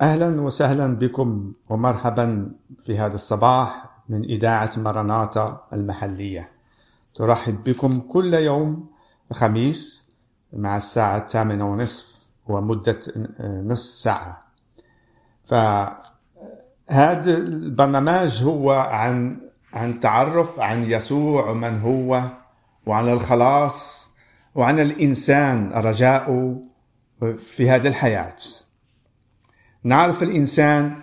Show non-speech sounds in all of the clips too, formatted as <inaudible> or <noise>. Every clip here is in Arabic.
أهلا وسهلا بكم ومرحبا في هذا الصباح من إذاعة مرناطة المحلية. ترحب بكم كل يوم خميس مع الساعة الثامنة ونصف ومدة نصف ساعة. فهذا البرنامج هو عن عن تعرف عن يسوع ومن هو وعن الخلاص وعن الإنسان رجاؤه في هذه الحياة. نعرف الإنسان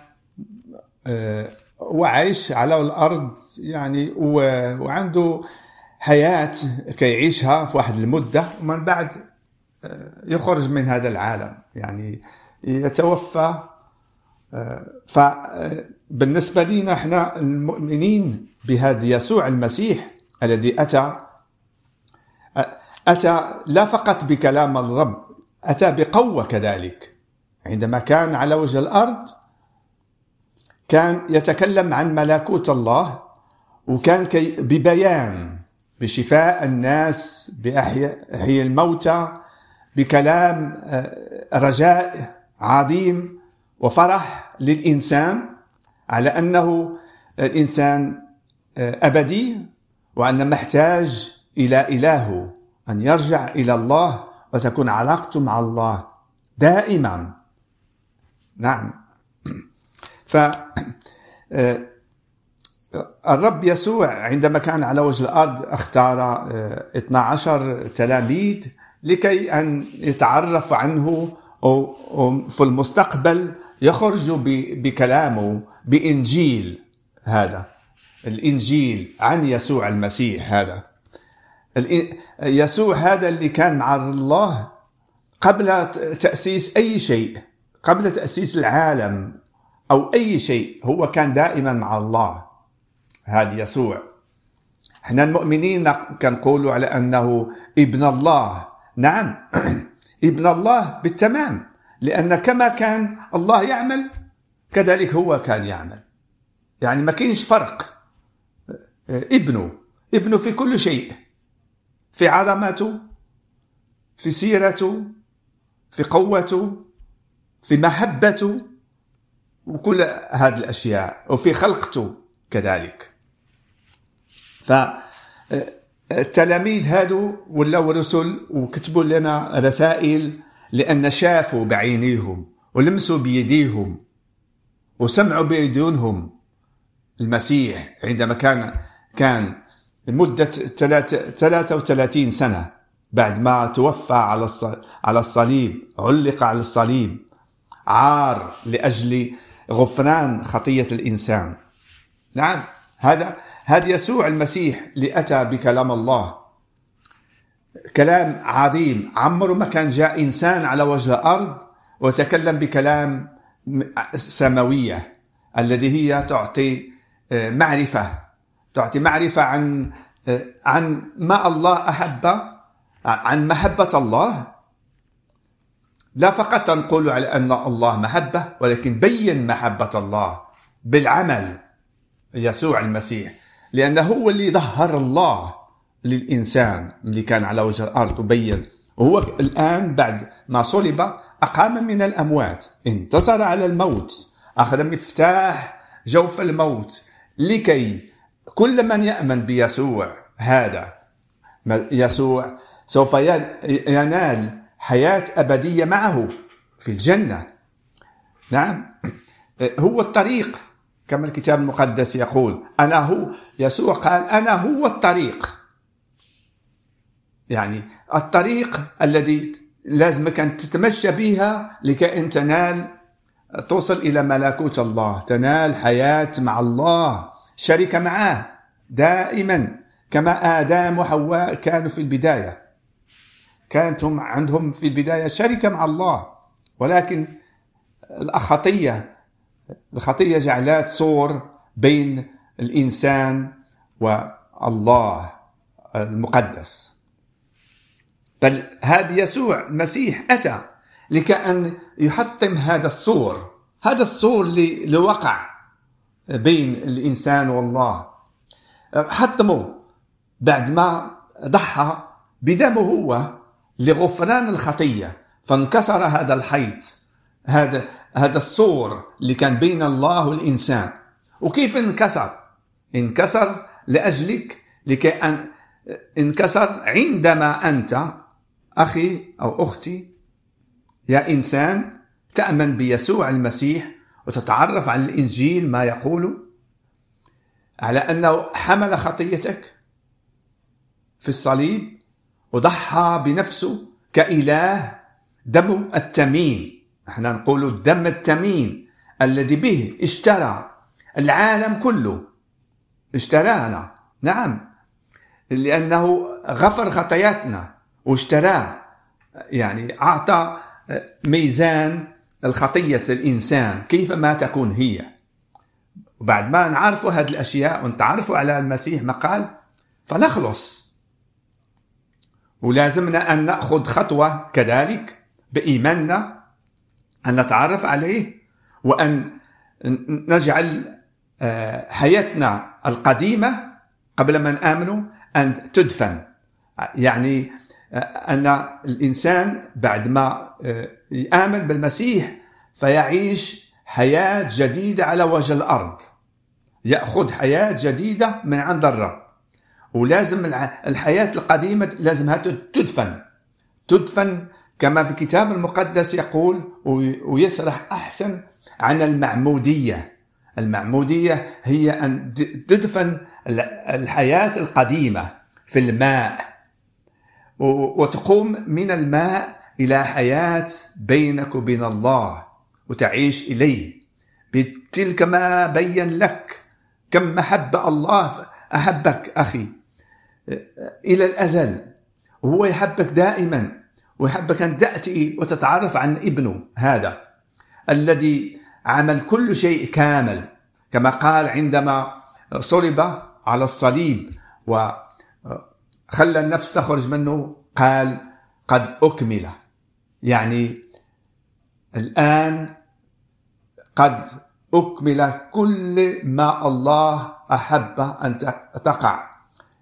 وعايش على الأرض يعني وعنده حياة كيعيشها في واحد المدة ومن بعد يخرج من هذا العالم. يعني يتوفى فبالنسبة لنا إحنا المؤمنين بهذا يسوع المسيح الذي أتى أتى لا فقط بكلام الرب أتى بقوة كذلك. عندما كان على وجه الأرض كان يتكلم عن ملكوت الله وكان كي ببيان بشفاء الناس بإحياء الموتى بكلام رجاء عظيم وفرح للإنسان على أنه الإنسان أبدي وأن محتاج إلى إلهه أن يرجع إلى الله وتكون علاقته مع الله دائما. نعم. <clears throat> ف الرب يسوع عندما كان على وجه الأرض اختار 12 تلاميذ لكي أن يتعرف عنه وفي المستقبل يخرج بكلامه بإنجيل هذا. الإنجيل عن يسوع المسيح هذا. يسوع هذا اللي كان مع الله قبل تأسيس أي شيء. قبل تأسيس العالم أو أي شيء هو كان دائما مع الله هذا يسوع. إحنا المؤمنين كنقولوا على أنه ابن الله. نعم <clears throat> ابن الله بالتمام لأن كما كان الله يعمل كذلك هو كان يعمل. يعني ما كاينش فرق. ابنه ابنه في كل شيء في عظمته في سيرته في قوته في محبته وكل هذه الأشياء وفي خلقته كذلك. فالتلاميذ هادو ولاو رسل وكتبوا لنا رسائل لأن شافوا بعينيهم ولمسوا بيديهم وسمعوا بأذنهم. المسيح عندما كان كان لمدة 33 سنة بعد ما توفى على على الصليب علق على الصليب. عار لأجل غفران خطية الإنسان. نعم هذا هذا يسوع المسيح اللي أتى بكلام الله. كلام عظيم. عمره ما كان جاء إنسان على وجه الأرض وتكلم بكلام سماوية الذي هي تعطي معرفة تعطي معرفة عن عن ما الله أحب عن محبة الله لا فقط نقول على أن الله محبة ولكن بين محبة الله بالعمل. يسوع المسيح لأنه هو اللي ظهر الله للإنسان اللي كان على وجه الأرض وبين وهو الآن بعد ما صلب أقام من الأموات انتصر على الموت أخذ مفتاح جوف الموت. لكي كل من يأمن بيسوع هذا يسوع سوف ينال حياة أبدية معه في الجنة. نعم. هو الطريق كما الكتاب المقدس يقول أنا هو يسوع قال أنا هو الطريق. يعني الطريق الذي لازمك أن تتمشى بها لكي أن تنال توصل إلى ملكوت الله تنال حياة مع الله شركة معه دائما كما آدم وحواء كانوا في البداية. كانت هم عندهم في البداية شركة مع الله ولكن الخطية الخطية جعلت صور بين الإنسان والله المقدس. بل هذا يسوع المسيح أتى لكأن يحطم هذا السور هذا السور اللي وقع بين الإنسان والله. حطمه بعد ما ضحى بدمه هو لغفران الخطية. فانكسر هذا الحيط هذا هذا السور اللي كان بين الله والإنسان. وكيف انكسر؟ انكسر لأجلك لكي أن انكسر عندما أنت أخي أو أختي يا إنسان تأمن بيسوع المسيح وتتعرف على الإنجيل ما يقول على أنه حمل خطيتك في الصليب. وضحى بنفسه كإله دم التمين إحنا نقول الدم التمين الذي به اشترى العالم كله. اشترانا. نعم. لأنه غفر خطاياتنا واشتراه يعني أعطى ميزان الخطية الإنسان كيف ما تكون هي. وبعد ما نعرفوا هذه الأشياء ونتعرفوا على المسيح ما قال فنخلص. ولازمنا أن نأخذ خطوة كذلك بإيماننا أن نتعرف عليه وأن نجعل آه، حياتنا القديمة قبل ما نآمن أن تدفن. يعني آه، أن الإنسان بعد ما آه، يآمن بالمسيح فيعيش حياة جديدة على وجه الأرض. يأخذ حياة جديدة من عند الرب. ولازم الحياة القديمة لازمها تدفن. تدفن كما في الكتاب المقدس يقول ويسرح أحسن عن المعمودية. المعمودية هي أن تدفن الحياة القديمة في الماء. وتقوم من الماء إلى حياة بينك وبين الله وتعيش إليه. بتلك ما بين لك. كم محبة الله أحبك أخي. إلى الأزل. وهو يحبك دائما ويحبك أن تأتي وتتعرف عن ابنه هذا الذي عمل كل شيء كامل. كما قال عندما صلب على الصليب وخلى النفس تخرج منه قال قد أكمل. يعني الآن قد أكمل كل ما الله أحب أن تقع.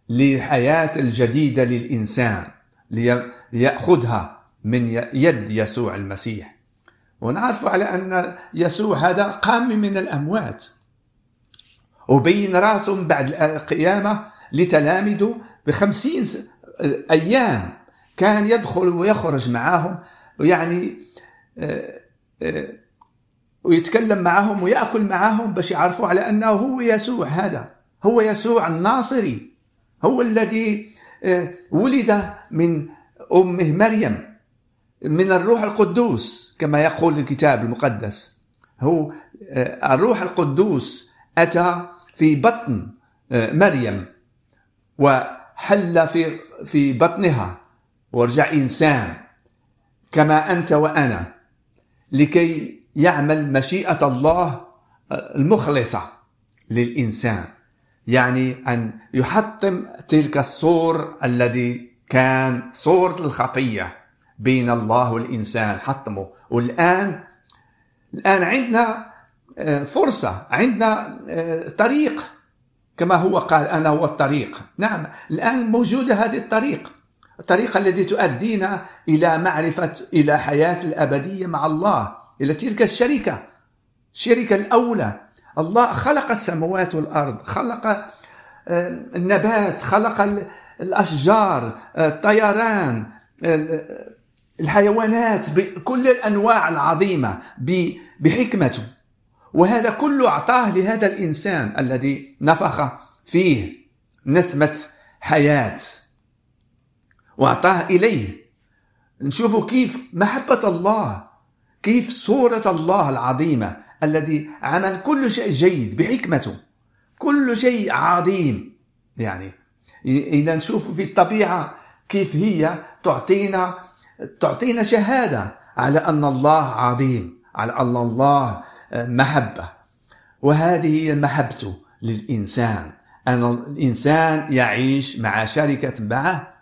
للحياة الجديدة للإنسان ليأخذها من يد يسوع المسيح. ونعرف على أن يسوع هذا قام من الأموات. وبين راسهم بعد القيامة لتلامذه بخمسين أيام كان يدخل ويخرج معهم يعني آه، آه، ويتكلم معهم ويأكل معهم باش يعرفوا على أنه هو يسوع هذا هو يسوع الناصري. هو الذي آه، ولد من أمه مريم من الروح القدوس كما يقول الكتاب المقدس. هو الروح القدوس أتى في بطن مريم وحل في في بطنها ورجع إنسان كما أنت وأنا لكي يعمل مشيئة الله المخلصة للإنسان. يعني أن يحطم تلك الصور الذي كان صورة الخطية بين الله والإنسان حطمه. والآن الآن عندنا آه، فرصة عندنا آه، طريق كما هو قال أنا هو الطريق. نعم الآن موجودة هذه الطريق. الطريقة التي تؤدينا إلى معرفة إلى حياة الأبدية مع الله إلى تلك الشركة الشركة الأولى. الله خلق السماوات والأرض خلق آه، النبات خلق الأشجار آه، الطيران الحيوانات بكل الأنواع العظيمة بحكمته. وهذا كله أعطاه لهذا الإنسان الذي نفخ فيه نسمة حياة. وأعطاه إليه. نشوف كيف محبة الله كيف صورة الله العظيمة الذي عمل كل شيء جيد بحكمته. كل شيء عظيم. يعني إذا نشوف في الطبيعة كيف هي تعطينا تعطينا شهادة على أن الله عظيم على أن الله محبة. وهذه هي محبته للإنسان. أن الإنسان يعيش مع شركة معه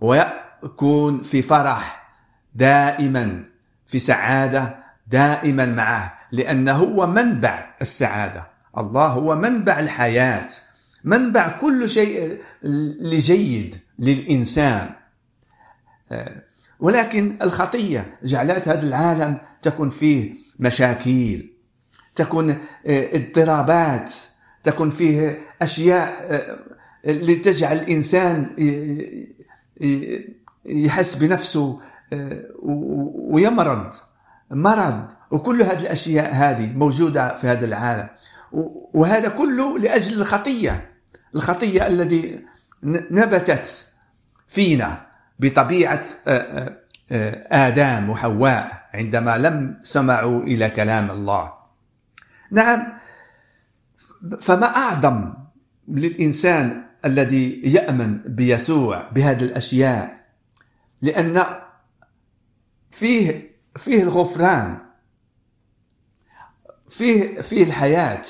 ويكون في فرح دائما في سعادة دائما معه لأنه هو منبع السعادة. الله هو منبع الحياة منبع كل شيء لجيد للإنسان. ولكن الخطية جعلت هذا العالم تكون فيه مشاكل تكون اضطرابات تكون فيه أشياء لتجعل الإنسان يحس بنفسه ويمرض. مرض. وكل هذه الأشياء هذه موجودة في هذا العالم. وهذا كله لأجل الخطية. الخطية التي نبتت فينا بطبيعة آدم وحواء عندما لم سمعوا إلى كلام الله. نعم فما أعظم للإنسان الذي يأمن بيسوع بهذه الأشياء؟ لأن فيه فيه الغفران فيه فيه الحياة.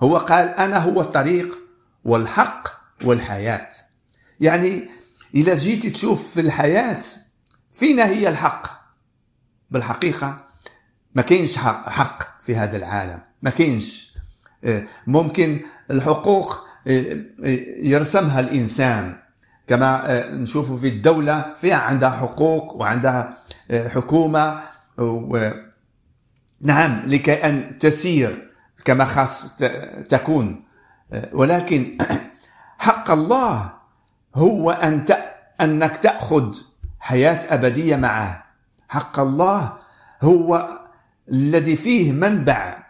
هو قال أنا هو الطريق والحق والحياة. يعني إذا جيت تشوف في الحياة فينا هي الحق. بالحقيقة ما كاينش حق في هذا العالم. ما كاينش. آه، ممكن الحقوق آه، آه، يرسمها الإنسان. كما نشوف في الدولة فيها عندها حقوق وعندها حكومة. و نعم لكي أن تسير كما خاص تكون. ولكن <clears throat> حق الله هو أن أنك تأخذ حياة أبدية معه. حق الله هو الذي فيه منبع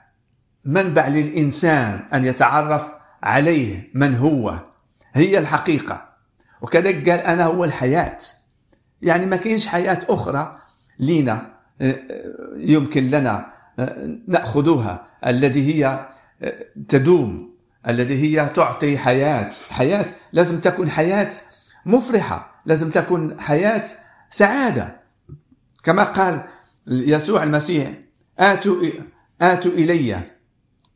منبع للإنسان أن يتعرف عليه من هو. هي الحقيقة. وكذلك قال أنا هو الحياة. يعني ما كاينش حياة أخرى لينا. يمكن لنا آه، نأخذها الذي هي تدوم الذي هي تعطي حياة. حياة لازم تكون حياة مفرحة لازم تكون حياة سعادة. كما قال يسوع المسيح آتوا آتوا إلي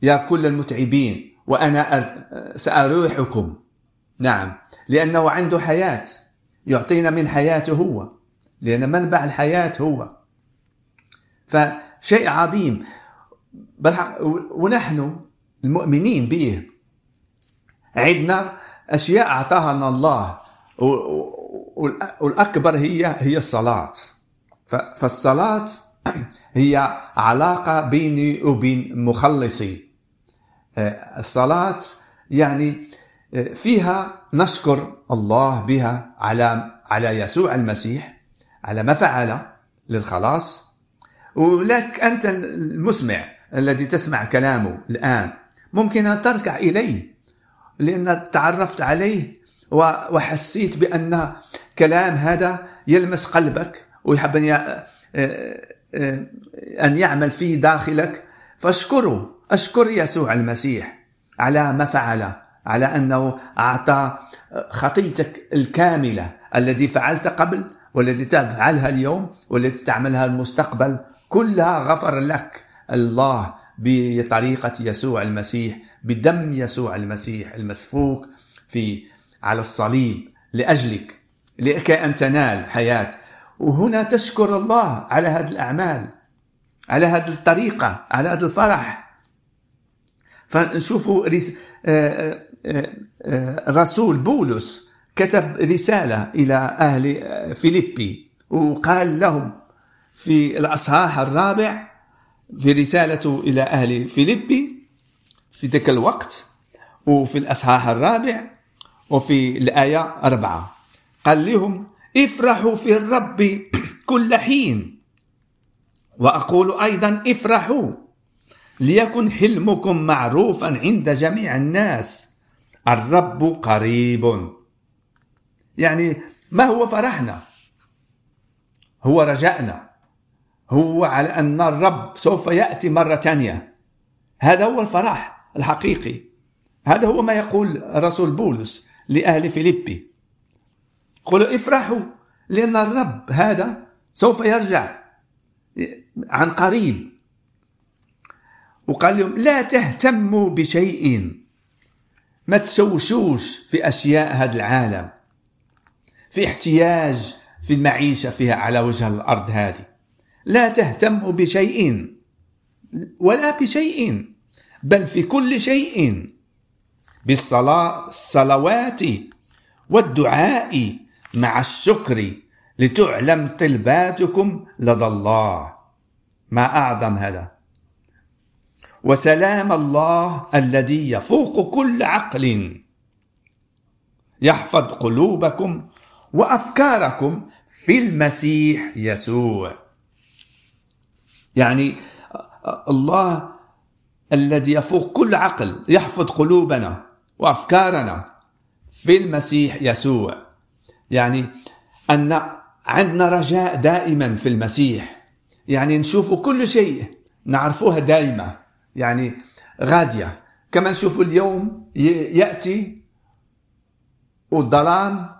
يا كل المتعبين وأنا سأروحكم. نعم لأنه عنده حياة يعطينا من حياته هو لأن منبع الحياة هو. فشيء عظيم. ونحن المؤمنين به عندنا أشياء أعطاها الله. والأكبر هي هي الصلاة. فالصلاة <clears throat> هي علاقة بيني وبين مخلصي. آه، الصلاة يعني آه، فيها نشكر الله بها على على يسوع المسيح على ما فعل للخلاص ولك أنت المسمع الذي تسمع كلامه الآن. ممكن أن تركع إليه لأن تعرفت عليه وحسيت بأن كلام هذا يلمس قلبك ويحب أن أن يعمل فيه داخلك. فاشكره أشكر يسوع المسيح على ما فعل على أنه أعطى خطيتك الكاملة الذي فعلت قبل والتي تفعلها اليوم والتي تعملها المستقبل. كلها غفر لك. الله بطريقة يسوع المسيح بدم يسوع المسيح المسفوك في على الصليب لأجلك لكي أن تنال حياة. وهنا تشكر الله على هذه الأعمال على هذه الطريقة على هذا الفرح. فنشوفوا رس... آه، آه، آه، رسول بولس كتب رسالة إلى أهل فيليبي وقال لهم في الأصحاح الرابع في رسالته إلى أهل فيليبي في ذاك الوقت وفي الأصحاح الرابع وفي الآية أربعة قال لهم افرحوا في الرب <clears throat> كل حين. وأقول أيضا افرحوا ليكن حلمكم معروفا عند جميع الناس. الرب قريب. يعني ما هو فرحنا؟ هو رجائنا هو على أن الرب سوف يأتي مرة ثانية هذا هو الفرح الحقيقي. هذا هو ما يقول رسول بولس لأهل فيليبي. قولوا افرحوا لأن الرب هذا سوف يرجع عن قريب. وقال لهم لا تهتموا بشيء. ما تشوشوش في أشياء هذا العالم. في احتياج في المعيشة فيها على وجه الأرض هذه. لا تهتموا بشيء ولا بشيء بل في كل شيء بالصلاة الصلوات والدعاء مع الشكر لتعلم طلباتكم لدى الله. ما أعظم هذا. وسلام الله الذي يفوق كل عقل. يحفظ قلوبكم وأفكاركم في المسيح يسوع. يعني الله الذي يفوق كل عقل يحفظ قلوبنا وأفكارنا في المسيح يسوع. يعني أن عندنا رجاء دائما في المسيح. يعني نشوف كل شيء نعرفوها دائما. يعني غادية. كما نشوف اليوم يأتي والظلام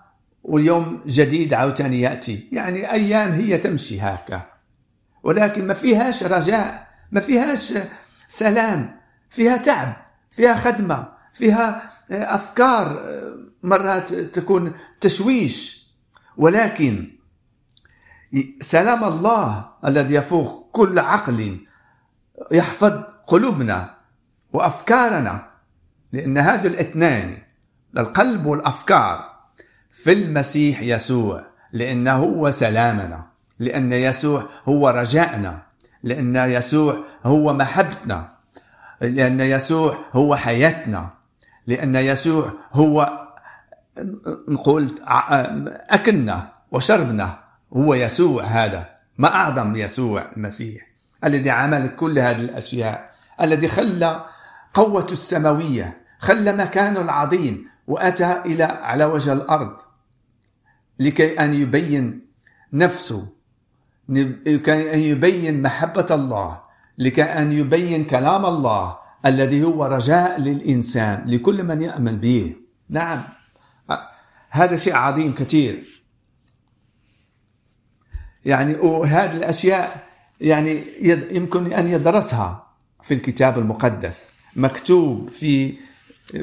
واليوم جديد عاوتاني يأتي. يعني أيام هي تمشي هكا. ولكن ما فيهاش رجاء ما فيهاش سلام فيها تعب فيها خدمة فيها أفكار مرات تكون تشويش. ولكن سلام الله الذي يفوق كل عقل يحفظ قلوبنا وأفكارنا. لأن هذا الاثنان القلب والأفكار في المسيح يسوع لأنه هو سلامنا. لأن يسوع هو رجائنا لأن يسوع هو محبتنا لأن يسوع هو حياتنا لأن يسوع هو نقول أكلنا وشربنا هو يسوع هذا ما أعظم يسوع المسيح الذي عمل كل هذه الأشياء الذي خلى قوته السماوية خلى مكانه العظيم وأتى إلى على وجه الأرض لكي أن يبين نفسه أن يبين محبة الله لكي أن يبين كلام الله الذي هو رجاء للإنسان لكل من يأمن به. نعم. هذا شيء عظيم كثير. يعني وهذه الأشياء يعني يمكن أن يدرسها في الكتاب المقدس. مكتوب في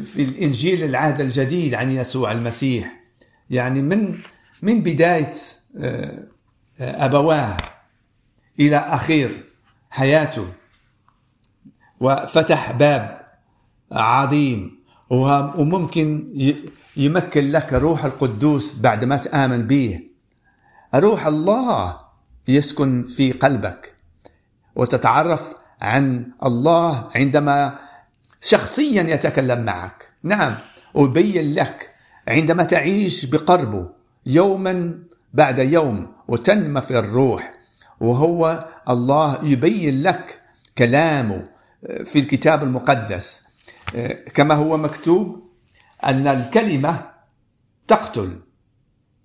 في الإنجيل العهد الجديد عن يسوع المسيح. يعني من من بداية ابواه إلى أخير حياته. وفتح باب عظيم. وممكن يمكن لك روح القدوس بعد ما تآمن به. روح الله يسكن في قلبك وتتعرف عن الله عندما شخصيا يتكلم معك. نعم ويبين لك عندما تعيش بقربه يوما بعد يوم وتنمى في الروح وهو الله يبين لك كلامه في الكتاب المقدس. كما هو مكتوب أن الكلمة تقتل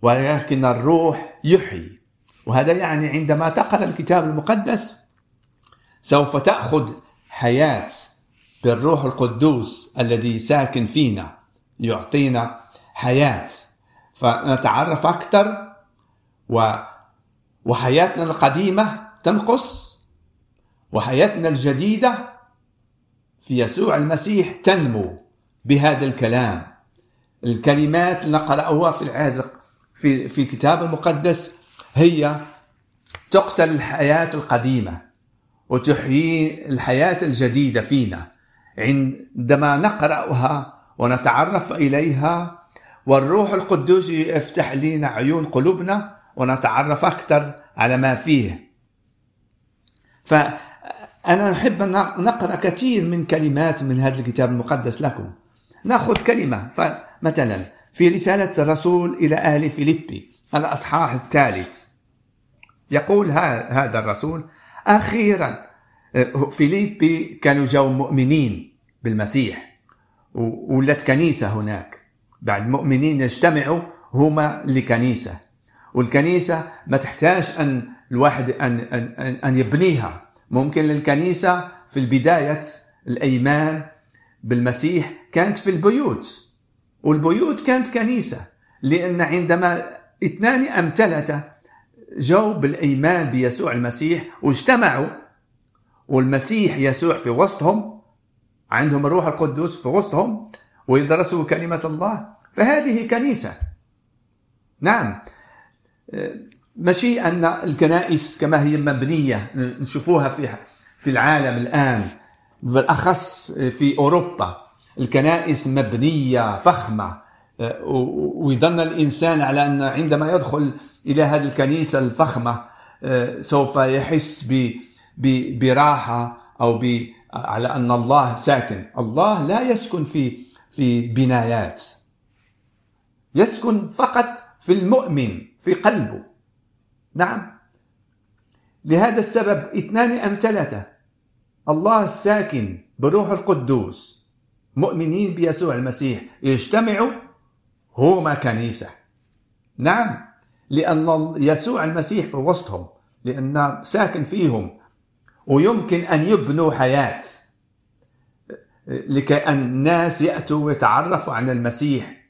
ولكن الروح يحيي. وهذا يعني عندما تقرأ الكتاب المقدس سوف تأخذ حياة بالروح القدوس الذي ساكن فينا يعطينا حياة. فنتعرف أكثر و وحياتنا القديمة تنقص وحياتنا الجديدة في يسوع المسيح تنمو بهذا الكلام. الكلمات اللي نقرأها في العهد في في الكتاب المقدس هي تقتل الحياة القديمة وتحيي الحياة الجديدة فينا. عندما نقرأها ونتعرف إليها والروح القدوس يفتح لنا عيون قلوبنا ونتعرف أكثر على ما فيه. فأنا أحب أن نقرأ كثير من كلمات من هذا الكتاب المقدس لكم. نأخذ كلمة فمثلا في رسالة الرسول إلى أهل فيليبي الأصحاح الثالث. يقول هذا الرسول أخيرا فيليبي كانوا جو مؤمنين بالمسيح ولت كنيسة هناك. بعد مؤمنين يجتمعوا هما لكنيسة. والكنيسة ما تحتاج أن الواحد أن, أن, أن يبنيها. ممكن للكنيسة في البداية الأيمان بالمسيح كانت في البيوت والبيوت كانت كنيسة لأن عندما اثنان أمثلة جو بالإيمان بيسوع المسيح واجتمعوا والمسيح يسوع في وسطهم عندهم الروح القدس في وسطهم ويدرسوا كلمة الله فهذه كنيسة. نعم. ماشي أن الكنائس كما هي مبنية نشوفوها في في العالم الآن بالأخص في أوروبا. الكنائس مبنية فخمة. ويظن الإنسان على أن عندما يدخل إلى هذه الكنيسة الفخمة سوف يحس براحة أو على أن الله ساكن. الله لا يسكن في في بنايات. يسكن فقط في المؤمن في قلبه. نعم. لهذا السبب اثنان أم ثلاثة. الله الساكن بروح القدوس. مؤمنين بيسوع المسيح. يجتمعوا هما كنيسة. نعم. لأن يسوع المسيح في وسطهم. لأن ساكن فيهم. ويمكن أن يبنوا حياة. لكي الناس يأتوا ويتعرفوا عن المسيح.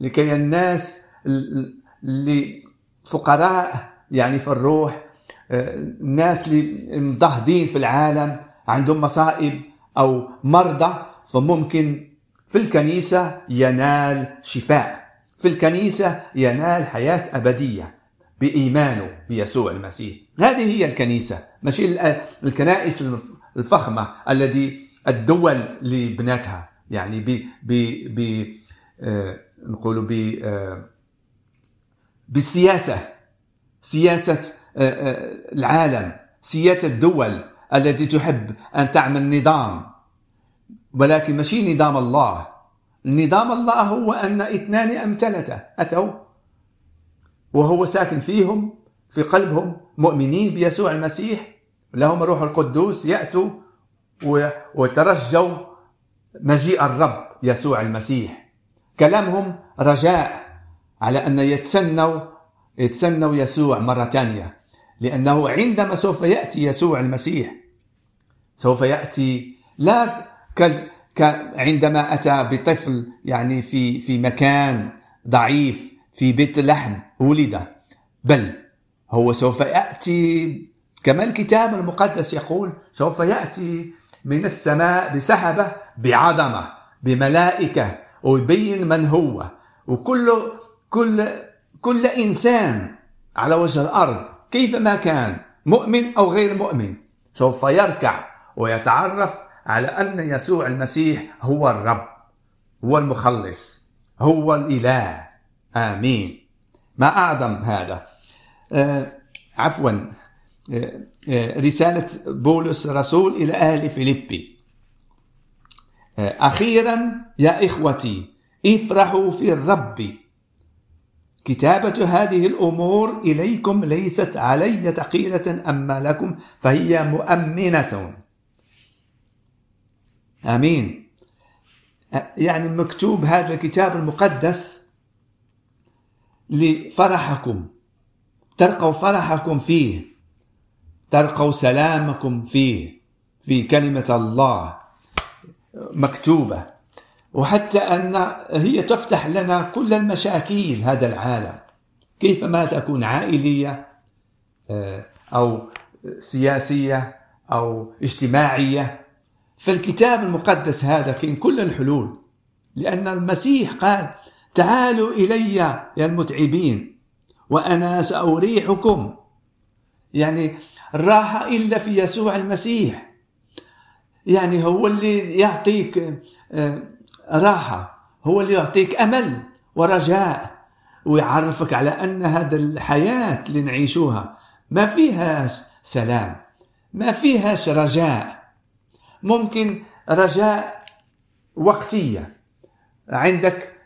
لكي الناس اللي فقراء يعني في الروح الناس اللي مضهدين في العالم عندهم مصائب أو مرضى فممكن في الكنيسة ينال شفاء. في الكنيسة ينال حياة أبدية بإيمانه بيسوع المسيح. هذه هي الكنيسة. ماشي الكنائس الفخمة الذي الدول اللي بنتها يعني ب ب ب آه نقولوا ب آه بالسياسة سياسة آه آه العالم سياسة الدول التي تحب أن تعمل نظام. ولكن ماشي نظام الله؟ نظام الله هو أن اثنان أم ثلاثة أتوا وهو ساكن فيهم في قلبهم مؤمنين بيسوع المسيح. لهم الروح القدوس يأتوا وترجوا مجيء الرب يسوع المسيح. كلامهم رجاء على أن يتسنوا يتسنوا يسوع مرة ثانية لأنه عندما سوف يأتي يسوع المسيح سوف يأتي لا عندما أتى بطفل يعني في في مكان ضعيف في بيت لحم ولد بل هو سوف يأتي كما الكتاب المقدس يقول سوف يأتي من السماء بسحبة بعظمة بملائكة ويبين من هو. وكل كل كل إنسان على وجه الأرض كيفما كان مؤمن أو غير مؤمن سوف يركع ويتعرف على أن يسوع المسيح هو الرب هو المخلص هو الإله. آمين. ما أعظم هذا؟ آه عفوا آه آه رسالة بولس رسول إلى أهل فيليبي. آه أخيرا يا إخوتي افرحوا في الرب. كتابة هذه الأمور إليكم ليست علي ثقيلة أما لكم فهي مؤمنة. آمين. يعني مكتوب هذا الكتاب المقدس لفرحكم تلقوا فرحكم فيه تلقوا سلامكم فيه في كلمة الله مكتوبة. وحتى أن هي تفتح لنا كل المشاكل هذا العالم. كيفما تكون عائلية أو سياسية أو اجتماعية. فالكتاب المقدس هذا كاين كل الحلول لأن المسيح قال تعالوا إلي يا المتعبين وأنا سأريحكم. يعني الراحة إلا في يسوع المسيح. يعني هو اللي يعطيك راحة هو اللي يعطيك أمل ورجاء ويعرفك على أن هذا الحياة اللي نعيشوها ما فيهاش سلام ما فيهاش رجاء. ممكن رجاء وقتية. عندك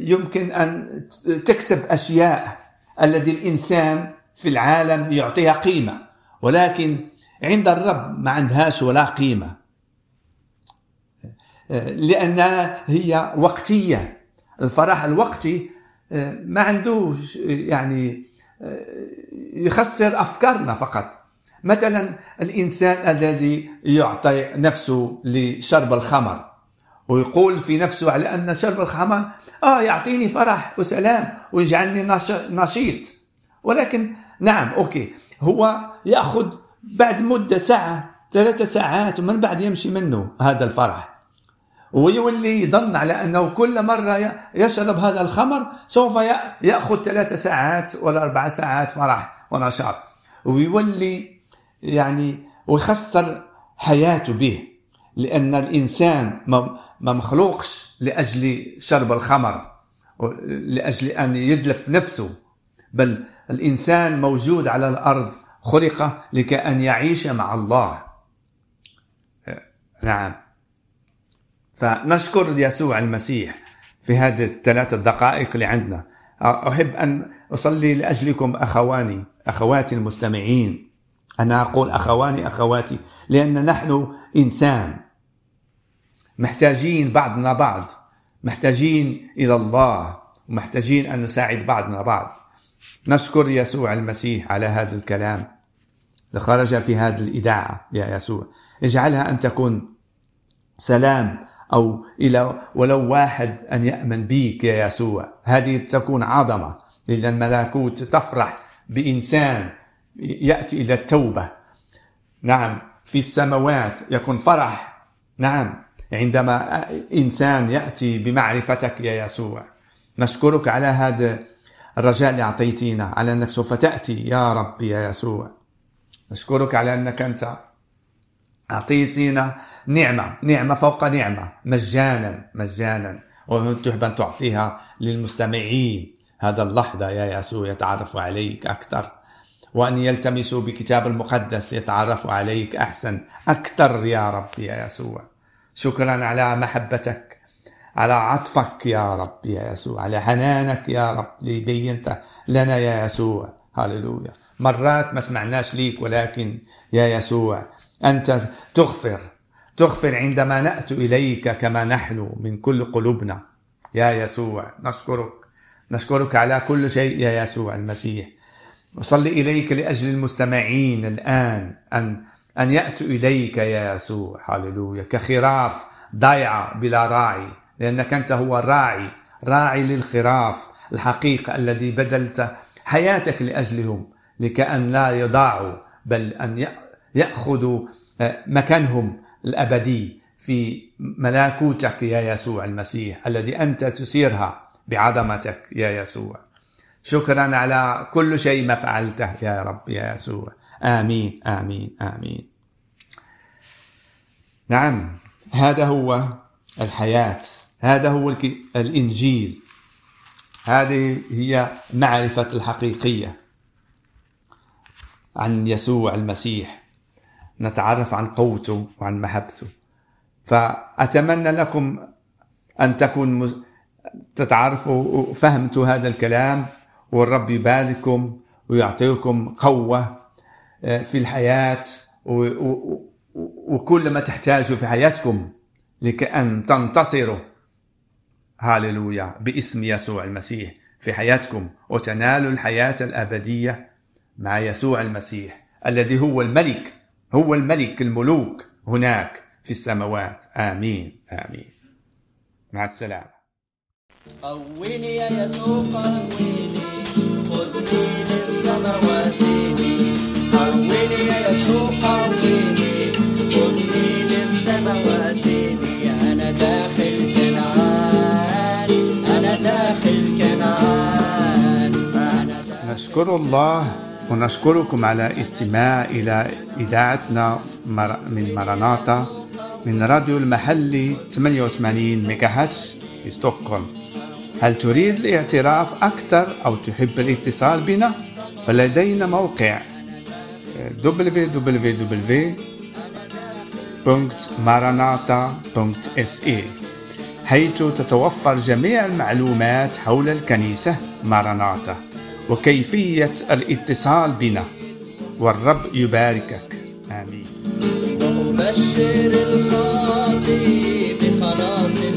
يمكن أن تكسب أشياء الذي الإنسان في العالم يعطيها قيمة ولكن عند الرب ما عندهاش ولا قيمة. لانها هي وقتية. الفرح الوقتي ما عندوش يعني يخسر أفكارنا فقط. مثلا الإنسان الذي يعطي نفسه لشرب الخمر ويقول في نفسه على أن شرب الخمر آه يعطيني فرح وسلام ويجعلني نشيط. ولكن نعم أوكي. هو يأخذ بعد مدة ساعة ثلاثة ساعات ومن بعد يمشي منه هذا الفرح. ويولي يظن على أنه كل مرة يشرب هذا الخمر سوف يأخذ ثلاثة ساعات ولا أربع ساعات فرح ونشاط. ويولي يعني ويخسر حياته به لأن الإنسان ما مخلوقش لأجل شرب الخمر لأجل أن يدلف نفسه بل الإنسان موجود على الأرض خلق لكي أن يعيش مع الله. نعم. فنشكر يسوع المسيح في هذه الثلاث دقائق اللي عندنا. أحب أن أصلي لأجلكم أخواني أخواتي المستمعين. أنا أقول أخواني أخواتي لأن نحن إنسان. محتاجين بعضنا بعض. محتاجين إلى الله. ومحتاجين أن نساعد بعضنا بعض. نشكر يسوع المسيح على هذا الكلام. لخرج في هذه الإذاعة يا يسوع. اجعلها أن تكون سلام أو إلى ولو واحد أن يأمن بك يا يسوع. هذه تكون عظمة لأن الملكوت تفرح بإنسان يأتي إلى التوبة. نعم في السماوات يكون فرح. نعم عندما إنسان يأتي بمعرفتك يا يسوع. نشكرك على هذا الرجاء اللي أعطيتينا على أنك سوف تأتي يا رب يا يسوع. نشكرك على أنك أنت أعطيتينا نعمة. نعمة فوق نعمة. مجانا. مجانا. وتحب أن تعطيها للمستمعين. هذا اللحظة يا يسوع يتعرف عليك أكثر. وأن يلتمسوا بكتاب المقدس يتعرفوا عليك أحسن أكثر يا رب يا يسوع شكرا على محبتك. على عطفك يا رب يا يسوع على حنانك يا رب اللي بينت لنا يا يسوع هللويا. مرات ما سمعناش ليك ولكن يا يسوع أنت تغفر تغفر عندما نأتي إليك كما نحن من كل قلوبنا. يا يسوع نشكرك. نشكرك على كل شيء يا يسوع المسيح. أصلي إليك لأجل المستمعين الآن أن أن يأتوا إليك يا يسوع. هللويا. كخراف ضيعة بلا راعي لأنك أنت هو الراعي راعي للخراف الحقيقة الذي بدلت حياتك لأجلهم لكأن لا يضاعوا بل أن يأخذوا آه، مكانهم الأبدي في ملكوتك يا يسوع المسيح الذي أنت تسيرها بعظمتك يا يسوع. شكرا على كل شيء ما فعلته يا رب يا يسوع. آمين آمين آمين. نعم هذا هو الحياة هذا هو الإنجيل. هذه هي معرفة الحقيقية عن يسوع المسيح. نتعرف عن قوته وعن محبته. فأتمنى لكم أن تكون تتعرفوا وفهمتوا هذا الكلام والرب يبارككم ويعطيكم قوة آه، في الحياة وكل ما تحتاجوا في حياتكم لكأن تنتصروا. هاللويا باسم يسوع المسيح في حياتكم وتنالوا الحياة الأبدية مع يسوع المسيح الذي هو الملك هو الملك الملوك هناك في السماوات. آمين. آمين. مع السلامة. قويني يا يسوع قويني خذني للسماوات قويني يا يسوع قويني خذني للسماوات أنا داخل كنعان أنا داخل كنعان. أنا داخل نشكر الله ونشكركم على استماع إلى إذاعتنا من مراناتا من راديو المحلي 88 ميجاهاتش في ستوكهولم هل تريد الاعتراف أكثر أو تحب الاتصال بنا؟ فلدينا موقع www.maranata.se حيث تتوفر جميع المعلومات حول الكنيسة ماراناتا وكيفية الاتصال بنا والرب يباركك. آمين. بخلاص